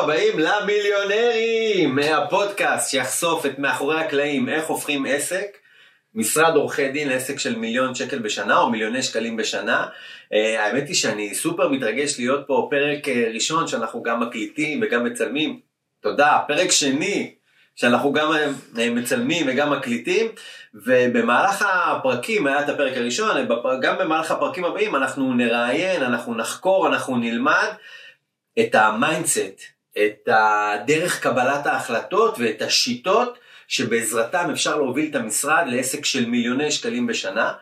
הבאים למיליונרים, הפודקאסט שיחשוף את מאחורי הקלעים איך הופכים עסק, משרד עורכי דין לעסק של מיליון שקל בשנה או מיליוני שקלים בשנה. אה, האמת היא שאני סופר מתרגש להיות פה. פרק אה, ראשון שאנחנו גם מקליטים וגם מצלמים. תודה, פרק שני שאנחנו גם אה, מצלמים וגם מקליטים, ובמהלך הפרקים, היה את הפרק הראשון, גם במהלך הפרקים הבאים אנחנו נראיין, אנחנו נחקור, אנחנו נלמד את ה mindset, את הדרך קבלת ההחלטות ואת השיטות שבעזרתם אפשר להוביל את המשרד לעסק של מיליוני שקלים בשנה.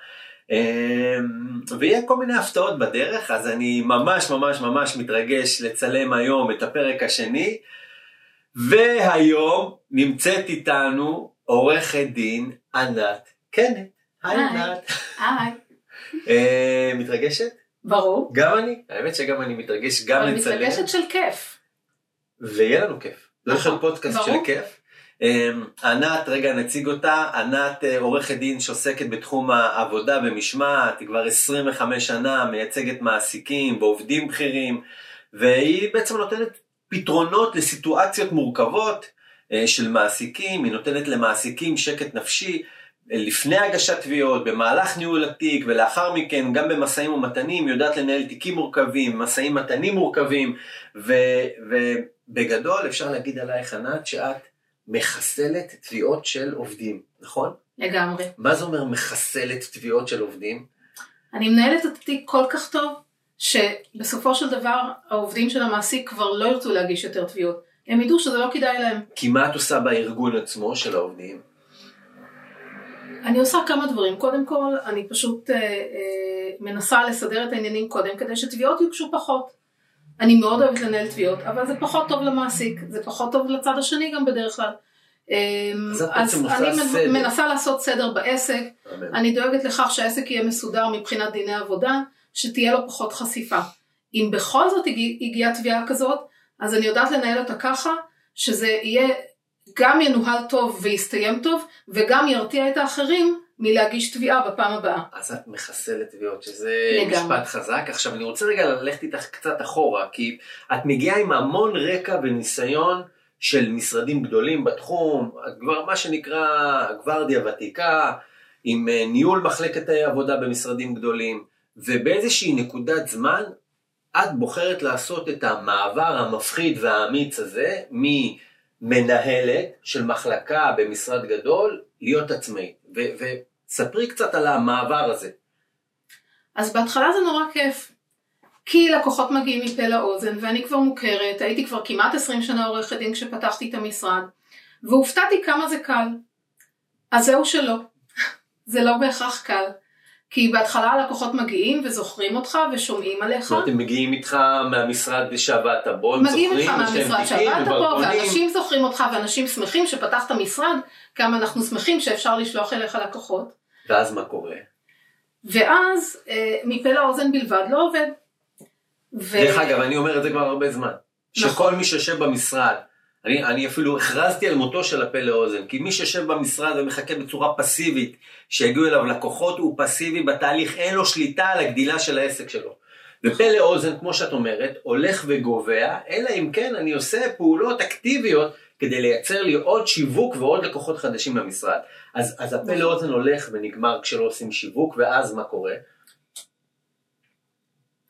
אמ, ויהיה כל מיני הפתעות בדרך, אז אני ממש ממש ממש מתרגש לצלם היום את הפרק השני. והיום נמצאת איתנו עורכת דין ענת קנט. היי ענת. היי. אה, מתרגשת? ברור. גם אני, האמת שגם אני מתרגש גם לצלם. אבל מתרגשת של כיף. ויהיה לנו כיף. לא יש לנו נכון, פודקאסט של. כיף. אמ, ענת, רגע נציג אותה, ענת אה, עורכת דין שעוסקת בתחום העבודה ומשמעת, היא כבר 25 שנה מייצגת מעסיקים ועובדים בכירים, והיא בעצם נותנת פתרונות לסיטואציות מורכבות אה, של מעסיקים, היא נותנת למעסיקים שקט נפשי אה, לפני הגשת תביעות, במהלך ניהול התיק ולאחר מכן גם במשאים ומתנים, היא יודעת לנהל תיקים מורכבים, משאים מתנים מורכבים, ו, ובגדול אפשר להגיד עלייך ענת שאת מחסלת תביעות של עובדים, נכון? לגמרי. מה זה אומר מחסלת תביעות של עובדים? אני מנהלת את התיק כל כך טוב, שבסופו של דבר העובדים של המעסיק כבר לא ירצו להגיש יותר תביעות. הם ידעו שזה לא כדאי להם. כי מה את עושה בארגון עצמו של העובדים? אני עושה כמה דברים. קודם כל, אני פשוט אה, אה, מנסה לסדר את העניינים קודם, כדי שתביעות יוגשו פחות. אני מאוד אוהבת לנהל תביעות, אבל זה פחות טוב למעסיק, זה פחות טוב לצד השני גם בדרך כלל. אה, אז אני. מנסה לעשות סדר בעסק. אני דואגת לכך שהעסק יהיה מסודר מבחינת דיני עבודה, שתהיה לו פחות חשיפה. אם בכל זאת הגיע- הגיעה תביעה כזאת, אז אני יודעת לנהל אותה ככה, שזה יהיה, גם ינוהל טוב ויסתיים טוב, וגם ירתיע את האחרים מלהגיש תביעה בפעם הבאה. אז את מחסלת תביעות, שזה לגמרי. משפט חזק. עכשיו אני רוצה רגע ללכת איתך קצת אחורה, כי את מגיעה עם המון רקע וניסיון של משרדים גדולים בתחום, את כבר מה שנקרא גוורדיה ותיקה, עם אה, ניהול מחלקת עבודה במשרדים גדולים, ובאיזושהי נקודת זמן את בוחרת לעשות את המעבר המפחיד והאמיץ הזה ממנהלת של מחלקה במשרד גדול להיות עצמאית. וספרי קצת על המעבר הזה. אז בהתחלה זה נורא כיף. כי לקוחות מגיעים מפה לאוזן, ואני כבר מוכרת, הייתי כבר כמעט 20 שנה עורכת דין כשפתחתי את המשרד, והופתעתי כמה זה קל. אז זהו שלא. זה לא בהכרח קל. כי בהתחלה הלקוחות מגיעים וזוכרים אותך ושומעים עליך. זאת אומרת, הם מגיעים איתך מהמשרד שעבדת בו, הם מגיעים זוכרים, איתך יש להם מהמשרד שעבדת וברקונים. ואנשים זוכרים אותך, ואנשים שמחים שפתחת משרד, כמה אנחנו שמחים שאפשר לשלוח אליך לקוחות. ואז מה קורה? ואז אה, מפה לאוזן בלבד לא עובד. ו... דרך אגב, אני אומר את זה כבר הרבה זמן. נכון. שכל מי שיושב במשרד, אני, אני אפילו הכרזתי על מותו של הפה לאוזן, כי מי שיושב במשרד ומחכה בצורה פסיבית שיגיעו אליו לקוחות, הוא פסיבי בתהליך, אין לו שליטה על הגדילה של העסק שלו. ופה לאוזן, כמו שאת אומרת, הולך וגובע, אלא אם כן אני עושה פעולות אקטיביות כדי לייצר לי עוד שיווק ועוד לקוחות חדשים למשרד. אז, אז הפה נכון. לאוזן הולך ונגמר כשלא עושים שיווק, ואז מה קורה?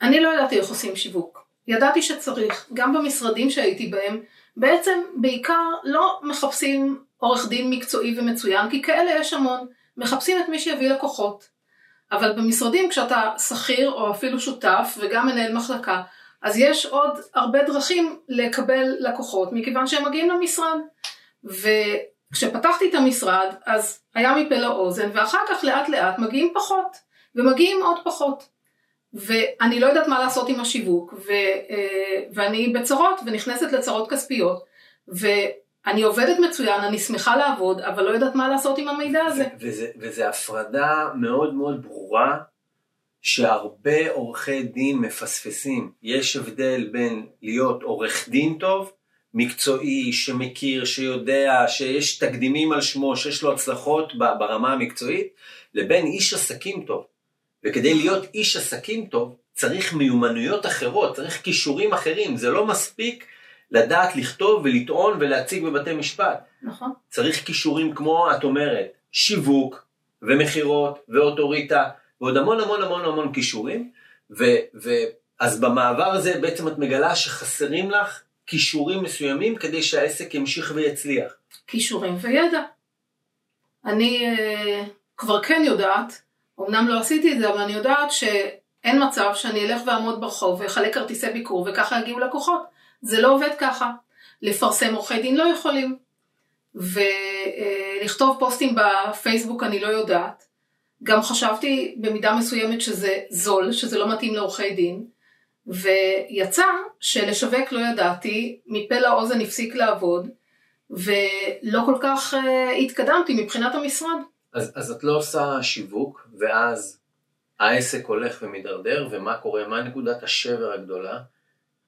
אני לא ידעתי איך עושים שיווק. ידעתי שצריך, גם במשרדים שהייתי בהם, בעצם בעיקר לא מחפשים עורך דין מקצועי ומצוין, כי כאלה יש המון, מחפשים את מי שיביא לקוחות. אבל במשרדים כשאתה שכיר או אפילו שותף וגם מנהל מחלקה, אז יש עוד הרבה דרכים לקבל לקוחות, מכיוון שהם מגיעים למשרד. וכשפתחתי את המשרד, אז היה מפה לאוזן, ואחר כך לאט לאט מגיעים פחות, ומגיעים עוד פחות. ואני לא יודעת מה לעשות עם השיווק, ו, אה, ואני בצרות, ונכנסת לצרות כספיות, ואני עובדת מצוין, אני שמחה לעבוד, אבל לא יודעת מה לעשות עם המידע הזה. וזה הפרדה מאוד מאוד ברורה שהרבה עורכי דין מפספסים. יש הבדל בין להיות עורך דין טוב, מקצועי, שמכיר, שיודע, שיש תקדימים על שמו, שיש לו הצלחות ברמה המקצועית, לבין איש עסקים טוב. וכדי להיות איש עסקים טוב, צריך מיומנויות אחרות, צריך כישורים אחרים, זה לא מספיק לדעת לכתוב ולטעון ולהציג בבתי משפט. נכון. צריך כישורים כמו, את אומרת, שיווק ומכירות ואוטוריטה ועוד המון המון המון המון כישורים. ו, ו, אז במעבר הזה בעצם את מגלה שחסרים לך כישורים מסוימים כדי שהעסק ימשיך ויצליח. כישורים וידע. אני uh, כבר כן יודעת, אמנם לא עשיתי את זה, אבל אני יודעת שאין מצב שאני אלך ואעמוד ברחוב ואחלק כרטיסי ביקור וככה יגיעו לקוחות. זה לא עובד ככה. לפרסם עורכי דין לא יכולים. ולכתוב פוסטים בפייסבוק אני לא יודעת. גם חשבתי במידה מסוימת שזה זול, שזה לא מתאים לעורכי דין, ויצא שלשווק לא ידעתי, מפה לאוזן הפסיק לעבוד, ולא כל כך uh, התקדמתי מבחינת המשרד. אז, אז את לא עושה שיווק, ואז העסק הולך ומידרדר, ומה קורה? מה נקודת השבר הגדולה?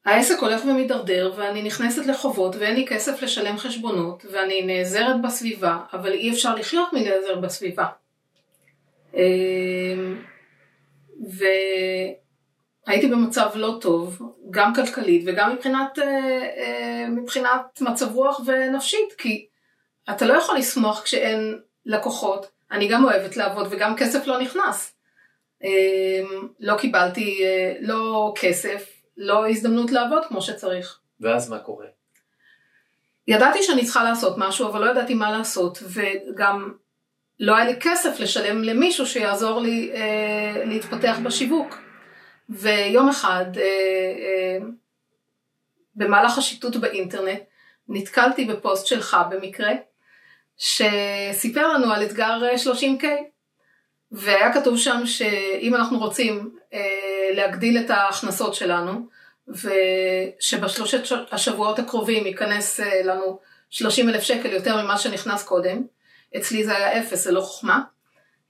העסק הולך ומידרדר ואני נכנסת לחובות ואין לי כסף לשלם חשבונות ואני נעזרת בסביבה, אבל אי אפשר לחיות מלהיעזר בסביבה. אמ, והייתי במצב לא טוב, גם כלכלית וגם מבחינת, אה, אה, מבחינת מצב רוח ונפשית, כי אתה לא יכול לשמוח כשאין לקוחות, אני גם אוהבת לעבוד וגם כסף לא נכנס. אמ, לא קיבלתי אה, לא כסף, לא הזדמנות לעבוד כמו שצריך. ואז מה קורה? ידעתי שאני צריכה לעשות משהו, אבל לא ידעתי מה לעשות, וגם לא היה לי כסף לשלם למישהו שיעזור לי אה, להתפתח בשיווק. ויום אחד, אה, אה, במהלך השיטוט באינטרנט, נתקלתי בפוסט שלך במקרה, שסיפר לנו על אתגר 30K. אה, והיה כתוב שם שאם אנחנו רוצים אה, להגדיל את ההכנסות שלנו, ושבשלושת השבועות הקרובים ייכנס אה, לנו 30 אלף שקל יותר ממה שנכנס קודם, אצלי זה היה אפס, זה לא חוכמה,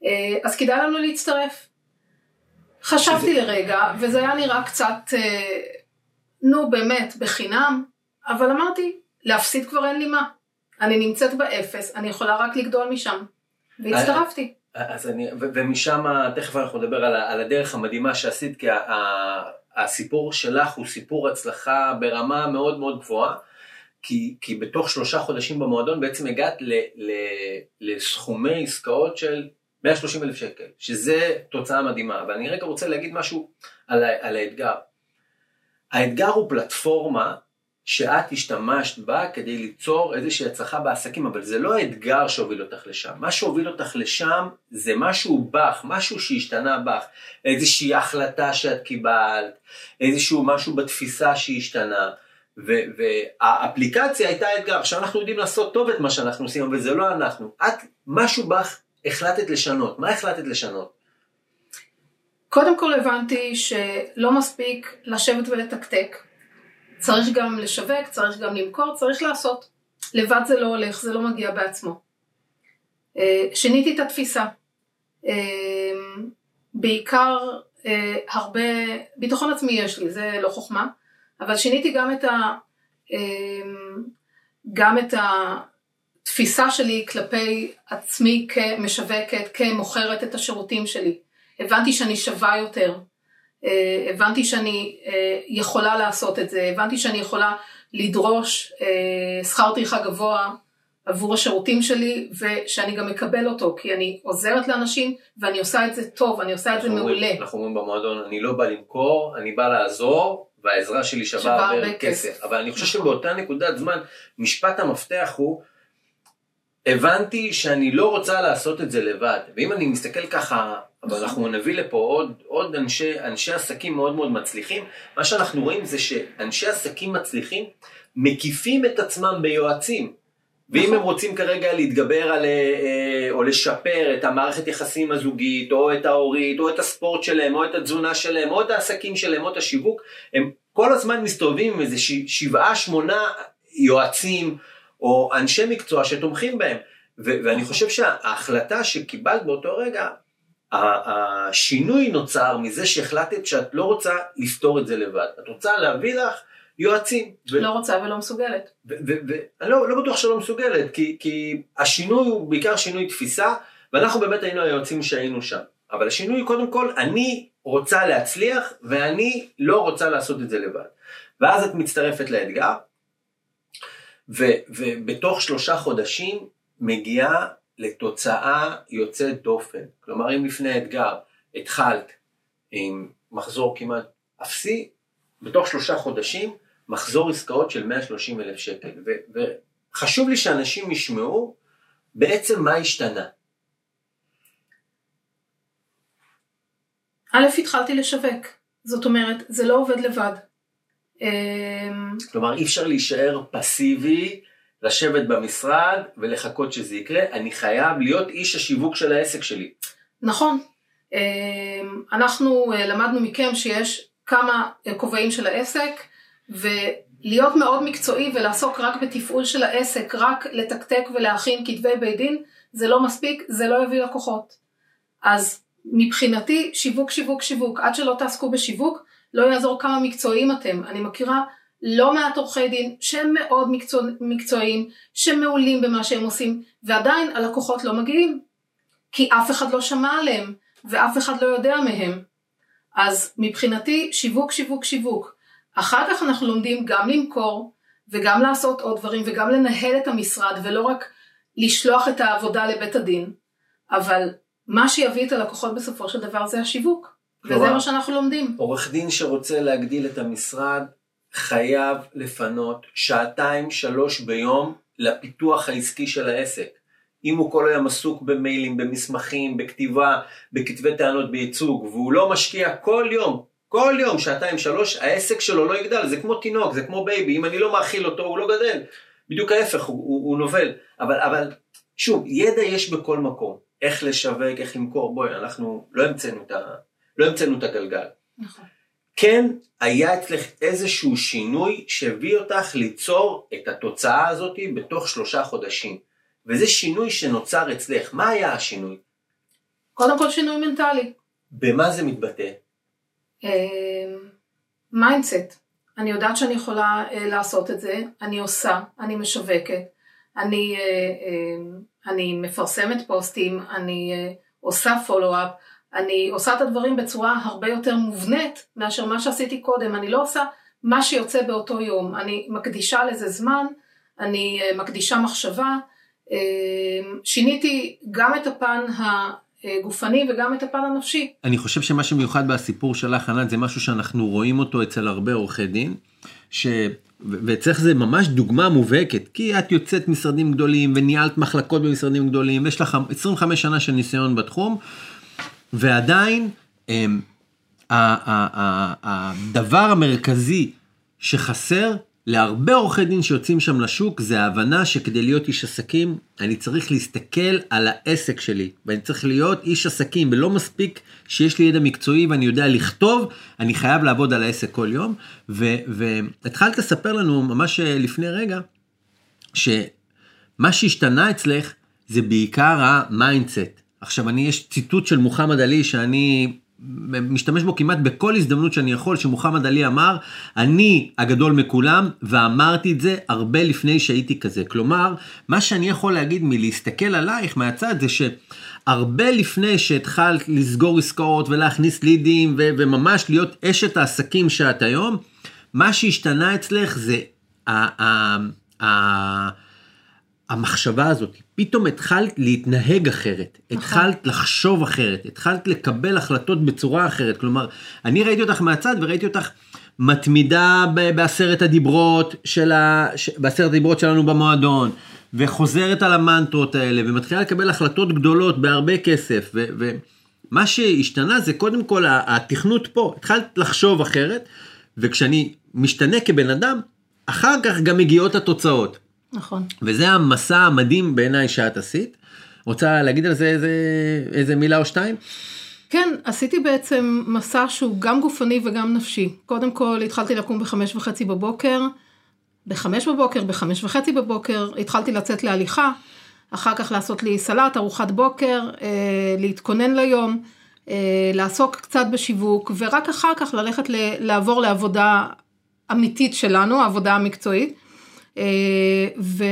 אה, אז כדאי לנו להצטרף. חשבתי לרגע, וזה היה נראה קצת, אה, נו באמת, בחינם, אבל אמרתי, להפסיד כבר אין לי מה. אני נמצאת באפס, אני יכולה רק לגדול משם. והצטרפתי. אז אני, ומשם תכף אנחנו נדבר על, על הדרך המדהימה שעשית, כי הסיפור שלך הוא סיפור הצלחה ברמה מאוד מאוד גבוהה, כי, כי בתוך שלושה חודשים במועדון בעצם הגעת ל, ל, לסכומי עסקאות של 130 אלף שקל, שזה תוצאה מדהימה, אבל אני רגע רוצה להגיד משהו על, על האתגר. האתגר הוא פלטפורמה שאת השתמשת בה כדי ליצור איזושהי הצלחה בעסקים, אבל זה לא האתגר שהוביל אותך לשם. מה שהוביל אותך לשם זה משהו בך, משהו שהשתנה בך, איזושהי החלטה שאת קיבלת, איזשהו משהו בתפיסה שהשתנה. והאפליקציה הייתה אתגר. עכשיו אנחנו יודעים לעשות טוב את מה שאנחנו עושים, אבל זה לא אנחנו. את, משהו בך החלטת לשנות. מה החלטת לשנות? קודם כל הבנתי שלא מספיק לשבת ולתקתק. צריך גם לשווק, צריך גם למכור, צריך לעשות. לבד זה לא הולך, זה לא מגיע בעצמו. אה, שיניתי את התפיסה. אה, בעיקר אה, הרבה, ביטחון עצמי יש לי, זה לא חוכמה, אבל שיניתי גם את, ה, גם את התפיסה שלי כלפי עצמי כמשווקת, כמוכרת את השירותים שלי. הבנתי שאני שווה יותר, הבנתי שאני אה, יכולה לעשות את זה, הבנתי שאני יכולה לדרוש אה, שכר טרחה גבוה עבור השירותים שלי ושאני גם מקבל אותו כי אני עוזרת לאנשים ואני עושה את זה טוב, אני עושה את זה מעולה. אנחנו אומרים במועדון, אני לא בא למכור, אני בא לעזור והעזרה שלי שווה הרבה כסף. אבל אני חושב נכון. שבאותה נקודת זמן משפט המפתח הוא הבנתי שאני לא רוצה לעשות את זה לבד ואם אני מסתכל ככה אבל אנחנו נביא לפה עוד, עוד אנשי, אנשי עסקים מאוד מאוד מצליחים. מה שאנחנו רואים זה שאנשי עסקים מצליחים מקיפים את עצמם ביועצים. ואם נכון. הם רוצים כרגע להתגבר על, אה, או לשפר את המערכת יחסים הזוגית, או את ההורית, או את הספורט שלהם, או את התזונה שלהם, או את העסקים שלהם, או את השיווק, הם כל הזמן מסתובבים עם איזה שבעה, שמונה יועצים, או אנשי מקצוע שתומכים בהם. ואני נכון. חושב שההחלטה שקיבלת באותו רגע, השינוי נוצר מזה שהחלטת שאת לא רוצה לפתור את זה לבד, את רוצה להביא לך יועצים. ו... לא רוצה ולא מסוגלת. ואני לא, לא בטוח שלא מסוגלת, כי, כי השינוי הוא בעיקר שינוי תפיסה, ואנחנו באמת היינו היועצים שהיינו שם. אבל השינוי קודם כל, אני רוצה להצליח, ואני לא רוצה לעשות את זה לבד. ואז את מצטרפת לאתגר, ו- ובתוך שלושה חודשים מגיעה לתוצאה יוצאת דופן. כלומר, אם לפני האתגר התחלת עם מחזור כמעט אפסי, בתוך שלושה חודשים מחזור עסקאות של 130 אלף שקל. ו- וחשוב לי שאנשים ישמעו בעצם מה השתנה. א', התחלתי לשווק, זאת אומרת, זה לא עובד לבד. אמ, כלומר, אי אפשר להישאר פסיבי, לשבת במשרד ולחכות שזה יקרה, אני חייב להיות איש השיווק של העסק שלי. נכון. אמ, אנחנו אה, למדנו מכם שיש כמה אה, כובעים של העסק, ולהיות מאוד מקצועי ולעסוק רק בתפעול של העסק, רק לתקתק ולהכין כתבי בית דין, זה לא מספיק, זה לא יביא לקוחות. אז מבחינתי, שיווק, שיווק, שיווק, עד שלא תעסקו בשיווק, לא יעזור כמה מקצועיים אתם. אני מכירה לא מעט עורכי דין שהם מאוד מקצוע, מקצועיים, שמעולים במה שהם עושים, ועדיין הלקוחות לא מגיעים. כי אף אחד לא שמע עליהם, ואף אחד לא יודע מהם. אז מבחינתי, שיווק, שיווק, שיווק. אחר כך אנחנו לומדים גם למכור, וגם לעשות עוד דברים, וגם לנהל את המשרד, ולא רק לשלוח את העבודה לבית הדין. אבל מה שיביא את הלקוחות בסופו של דבר זה השיווק. כלומר, וזה מה שאנחנו לומדים. עורך דין שרוצה להגדיל את המשרד, חייב לפנות שעתיים שלוש ביום לפיתוח העסקי של העסק. אם הוא כל היום עסוק במיילים, במסמכים, בכתיבה, בכתבי טענות בייצוג, והוא לא משקיע כל יום, כל יום, שעתיים שלוש, העסק שלו לא יגדל, זה כמו תינוק, זה כמו baby, אם אני לא מאכיל אותו הוא לא גדל. בדיוק ההפך, הוא, הוא, הוא נובל. אבל, אבל שוב, ידע יש בכל מקום. איך לשווק, איך למכור, בואי, אנחנו לא המצאנו את, ה, לא המצאנו את הגלגל. נכון. כן היה אצלך איזשהו שינוי שהביא אותך ליצור את התוצאה הזאת בתוך שלושה חודשים. וזה שינוי שנוצר אצלך. מה היה השינוי? קודם כל שינוי מנטלי. במה זה מתבטא? mindset. אני יודעת שאני יכולה אה, לעשות את זה, אני עושה, אני משווקת, אני, אה, אה, אני מפרסמת פוסטים, אני uh, עושה פולו-אפ, אני עושה את הדברים בצורה הרבה יותר מובנית מאשר מה שעשיתי קודם, אני לא עושה מה שיוצא באותו יום, אני מקדישה לזה זמן, אני uh, מקדישה מחשבה, אה, שיניתי גם את הפן הגופני וגם את הפן הנפשי. אני חושב שמה שמיוחד בסיפור שלך, ענת, זה משהו שאנחנו רואים אותו אצל הרבה עורכי דין, ש... ואצלך זה ממש דוגמה מובהקת, כי את יוצאת משרדים גדולים וניהלת מחלקות במשרדים גדולים, יש לך 25 שנה של ניסיון בתחום, ועדיין הם, הדבר המרכזי שחסר להרבה עורכי דין שיוצאים שם לשוק זה ההבנה שכדי להיות איש עסקים אני צריך להסתכל על העסק שלי ואני צריך להיות איש עסקים ולא מספיק שיש לי ידע מקצועי ואני יודע לכתוב אני חייב לעבוד על העסק כל יום. והתחלת לספר לנו ממש לפני רגע שמה שהשתנה אצלך זה בעיקר ה mindset עכשיו אני יש ציטוט של מוחמד עלי שאני משתמש בו כמעט בכל הזדמנות שאני יכול, שמוחמד עלי אמר, אני הגדול מכולם, ואמרתי את זה הרבה לפני שהייתי כזה. כלומר, מה שאני יכול להגיד מלהסתכל עלייך מהצד זה שהרבה לפני שהתחלת לסגור עסקאות ולהכניס לידים ו- וממש להיות אשת העסקים שאת היום, מה שהשתנה אצלך זה ה- ה- ה- המחשבה הזאת, פתאום התחלת להתנהג אחרת, נכון. התחלת לחשוב אחרת, התחלת לקבל החלטות בצורה אחרת, כלומר, אני ראיתי אותך מהצד וראיתי אותך מתמידה בעשרת הדיברות של ה... ש- בעשרת הדיברות שלנו במועדון, וחוזרת על המנטרות האלה, ומתחילה לקבל החלטות גדולות בהרבה כסף, ו... ו- מה שהשתנה זה קודם כל התכנות פה, התחלת לחשוב אחרת, וכשאני משתנה כבן אדם, אחר כך גם מגיעות התוצאות. נכון. וזה המסע המדהים בעיניי שאת עשית. רוצה להגיד על זה איזה, איזה מילה או שתיים? כן, עשיתי בעצם מסע שהוא גם גופני וגם נפשי. קודם כל התחלתי לקום בחמש וחצי בבוקר, בחמש בבוקר, בחמש וחצי בבוקר, התחלתי לצאת להליכה, אחר כך לעשות לי סלט, ארוחת בוקר, אה, להתכונן ליום, אה, לעסוק קצת בשיווק, ורק אחר כך ללכת ל- לעבור לעבודה אמיתית שלנו, העבודה המקצועית. אה, ו...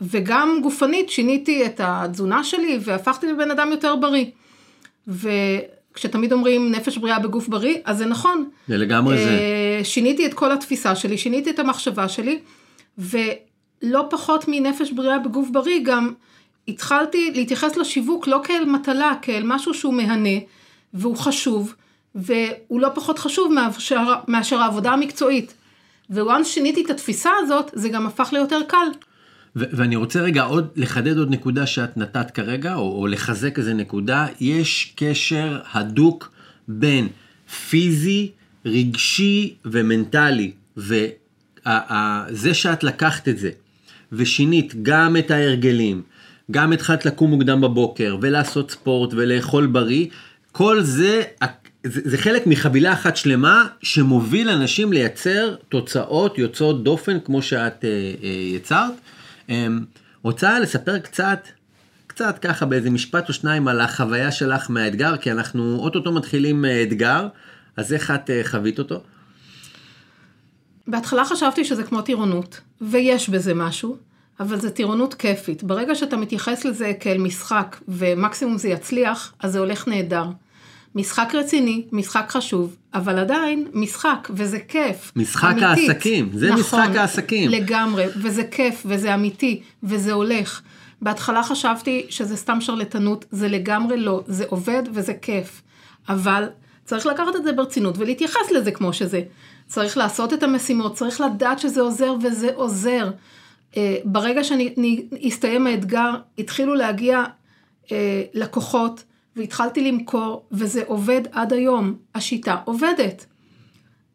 וגם גופנית שיניתי את התזונה שלי והפכתי לבן אדם יותר בריא. וכשתמיד אומרים נפש בריאה בגוף בריא, אז זה נכון. זה לגמרי זה. אה, שיניתי את כל התפיסה שלי, שיניתי את המחשבה שלי, ולא פחות מנפש בריאה בגוף בריא, גם התחלתי להתייחס לשיווק לא כאל מטלה, כאל משהו שהוא מהנה, והוא חשוב, והוא לא פחות חשוב מאשר, מאשר העבודה המקצועית. וואן שיניתי את התפיסה הזאת, זה גם הפך ליותר קל. ו- ואני רוצה רגע עוד לחדד עוד נקודה שאת נתת כרגע, או, או לחזק איזה נקודה, יש קשר הדוק בין פיזי, רגשי ומנטלי, וזה שאת לקחת את זה, ושינית גם את ההרגלים, גם התחלת לקום מוקדם בבוקר, ולעשות ספורט, ולאכול בריא, כל זה, זה, זה חלק מחבילה אחת שלמה שמוביל אנשים לייצר תוצאות יוצאות דופן כמו שאת אה, אה, יצרת. אה, רוצה לספר קצת, קצת ככה באיזה משפט או שניים על החוויה שלך מהאתגר, כי אנחנו אוטוטו מתחילים אתגר, אז איך את אה, חווית אותו? בהתחלה חשבתי שזה כמו טירונות, ויש בזה משהו, אבל זה טירונות כיפית. ברגע שאתה מתייחס לזה כאל משחק, ומקסימום זה יצליח, אז זה הולך נהדר. משחק רציני, משחק חשוב, אבל עדיין משחק, וזה כיף. משחק אמיתית. העסקים, זה נכון, משחק העסקים. לגמרי, וזה כיף, וזה אמיתי, וזה הולך. בהתחלה חשבתי שזה סתם שרלטנות, זה לגמרי לא, זה עובד וזה כיף. אבל צריך לקחת את זה ברצינות ולהתייחס לזה כמו שזה. צריך לעשות את המשימות, צריך לדעת שזה עוזר וזה עוזר. Uh, ברגע שהסתיים האתגר, התחילו להגיע uh, לקוחות, והתחלתי למכור, וזה עובד עד היום. השיטה עובדת.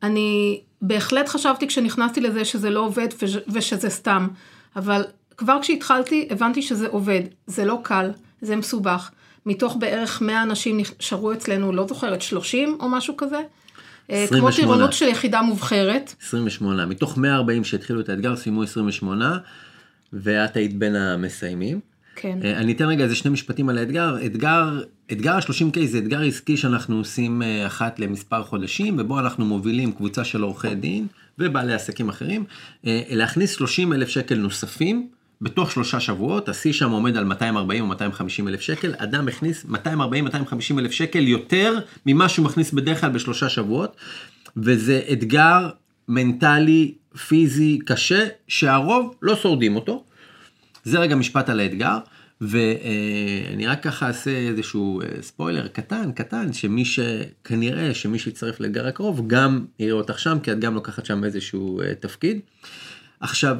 אני בהחלט חשבתי כשנכנסתי לזה שזה לא עובד ושזה סתם, אבל כבר כשהתחלתי הבנתי שזה עובד. זה לא קל, זה מסובך. מתוך בערך 100 אנשים נשארו אצלנו, לא זוכרת, 30 או משהו כזה. 28. אה, כמו טירונות של יחידה מובחרת. 28, מתוך 140 שהתחילו את האתגר סיימו 28, ואת היית בין המסיימים. כן. אה, אני אתן רגע איזה שני משפטים על האתגר. אתגר, אתגר ה-30K זה אתגר עסקי שאנחנו עושים אה, אחת למספר חודשים, ובו אנחנו מובילים קבוצה של עורכי דין ובעלי עסקים אחרים, אה, להכניס 30 אלף שקל נוספים. בתוך שלושה שבועות, השיא שם עומד על 240 או 250 אלף שקל, אדם הכניס 240-250 אלף שקל יותר ממה שהוא מכניס בדרך כלל בשלושה שבועות, וזה אתגר מנטלי, פיזי, קשה, שהרוב לא שורדים אותו. זה רגע משפט על האתגר, ואני רק ככה אעשה איזשהו אה, ספוילר קטן, קטן, שמי שכנראה שמי שיצטרף לאתגר הקרוב גם יראה אותך שם, כי את גם לוקחת שם איזשהו אה, תפקיד. עכשיו,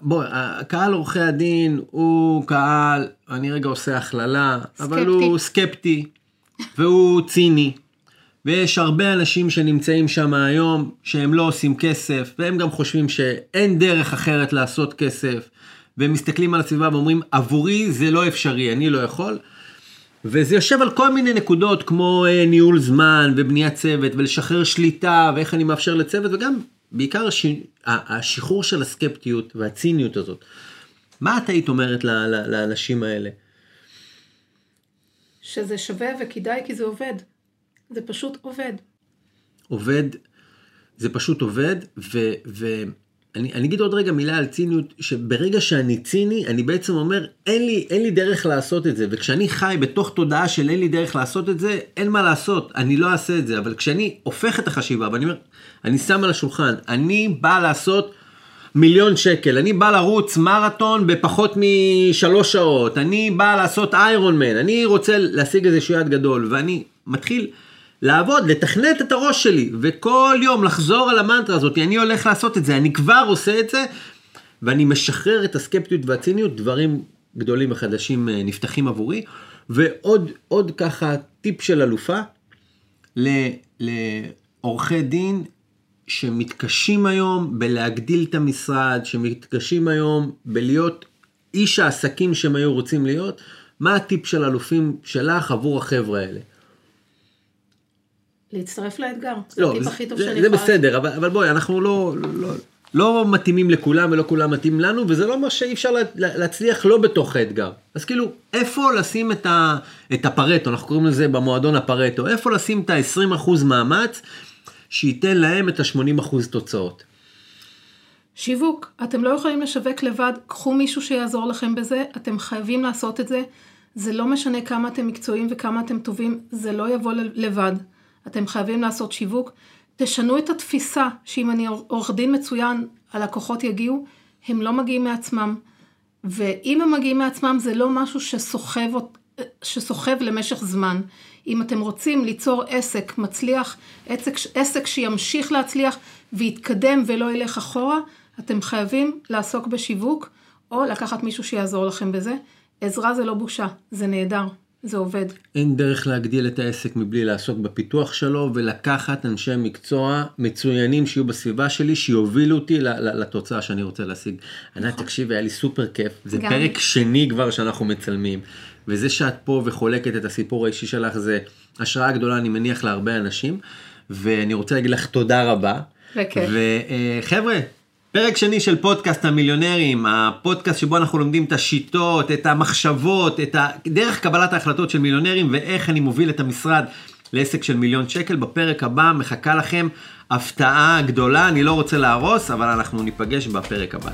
בוא, הקהל עורכי הדין הוא קהל, אני רגע עושה הכללה, סקפטי. אבל הוא סקפטי, והוא ציני. ויש הרבה אנשים שנמצאים שם היום שהם לא עושים כסף, והם גם חושבים שאין דרך אחרת לעשות כסף, והם מסתכלים על הסביבה ואומרים, עבורי זה לא אפשרי, אני לא יכול. וזה יושב על כל מיני נקודות כמו אה, ניהול זמן ובניית צוות ולשחרר שליטה ואיך אני מאפשר לצוות וגם בעיקר הש... השחרור של הסקפטיות והציניות הזאת. מה את היית אומרת לאנשים האלה? שזה שווה וכדאי כי זה עובד. זה פשוט עובד. עובד, זה פשוט עובד, ו... אני, אני אגיד עוד רגע מילה על ציניות, שברגע שאני ציני, אני בעצם אומר, אין לי, אין לי דרך לעשות את זה, וכשאני חי בתוך תודעה של אין לי דרך לעשות את זה, אין מה לעשות, אני לא אעשה את זה, אבל כשאני הופך את החשיבה, ואני אומר, אני שם על השולחן, אני בא לעשות מיליון שקל, אני בא לרוץ מרתון בפחות משלוש שעות, אני בא לעשות איירון מן, אני רוצה להשיג איזה יעד גדול, ואני מתחיל לעבוד, לתכנת את הראש שלי, וכל יום לחזור על המנטרה הזאת, אני הולך לעשות את זה, אני כבר עושה את זה, ואני משחרר את הסקפטיות והציניות, דברים גדולים וחדשים אה, נפתחים עבורי. ועוד עוד ככה טיפ של אלופה, לעורכי דין שמתקשים היום בלהגדיל את המשרד, שמתקשים היום בלהיות איש העסקים שהם היו רוצים להיות, מה הטיפ של אלופים שלך עבור החבר'ה האלה? להצטרף לאתגר. זה לא, הטיפ הכי טוב שאני יכולה... זה בסדר, אבל, אבל בואי, אנחנו לא, לא, לא מתאימים לכולם ולא כולם מתאים לנו, וזה לא מה שאי אפשר להצליח לא בתוך האתגר. אז כאילו, איפה לשים את, ה, את הפרטו, אנחנו קוראים לזה במועדון הפרטו, איפה לשים את ה-20% מאמץ שייתן להם את ה-80% תוצאות. שיווק, אתם לא יכולים לשווק לבד, קחו מישהו שיעזור לכם בזה, אתם חייבים לעשות את זה. זה לא משנה כמה אתם מקצועיים וכמה אתם טובים, זה לא יבוא לבד. אתם חייבים לעשות שיווק. תשנו את התפיסה שאם אני עורך דין מצוין, הלקוחות יגיעו, הם לא מגיעים מעצמם. ואם הם מגיעים מעצמם זה לא משהו שסוחב, למשך זמן. אם אתם רוצים ליצור עסק מצליח, עסק, עסק שימשיך להצליח ויתקדם ולא ילך אחורה, אתם חייבים לעסוק בשיווק או לקחת מישהו שיעזור לכם בזה. עזרה זה לא בושה, זה נהדר. זה עובד. אין דרך להגדיל את העסק מבלי לעסוק בפיתוח שלו ולקחת אנשי מקצוע מצוינים שיהיו בסביבה שלי, שיובילו אותי לתוצאה שאני רוצה להשיג. ענת, נכון. תקשיבי, היה לי סופר כיף. זה גם. פרק שני כבר שאנחנו מצלמים, וזה שאת פה וחולקת את הסיפור האישי שלך זה השראה גדולה, אני מניח, להרבה אנשים, ואני רוצה להגיד לך תודה רבה. בכיף. וחבר'ה, פרק שני של פודקאסט המיליונרים, הפודקאסט שבו אנחנו לומדים את השיטות, את המחשבות, את דרך קבלת ההחלטות של מיליונרים ואיך אני מוביל את המשרד לעסק של מיליון שקל. בפרק הבא מחכה לכם הפתעה גדולה, אני לא רוצה להרוס, אבל אנחנו ניפגש בפרק הבא.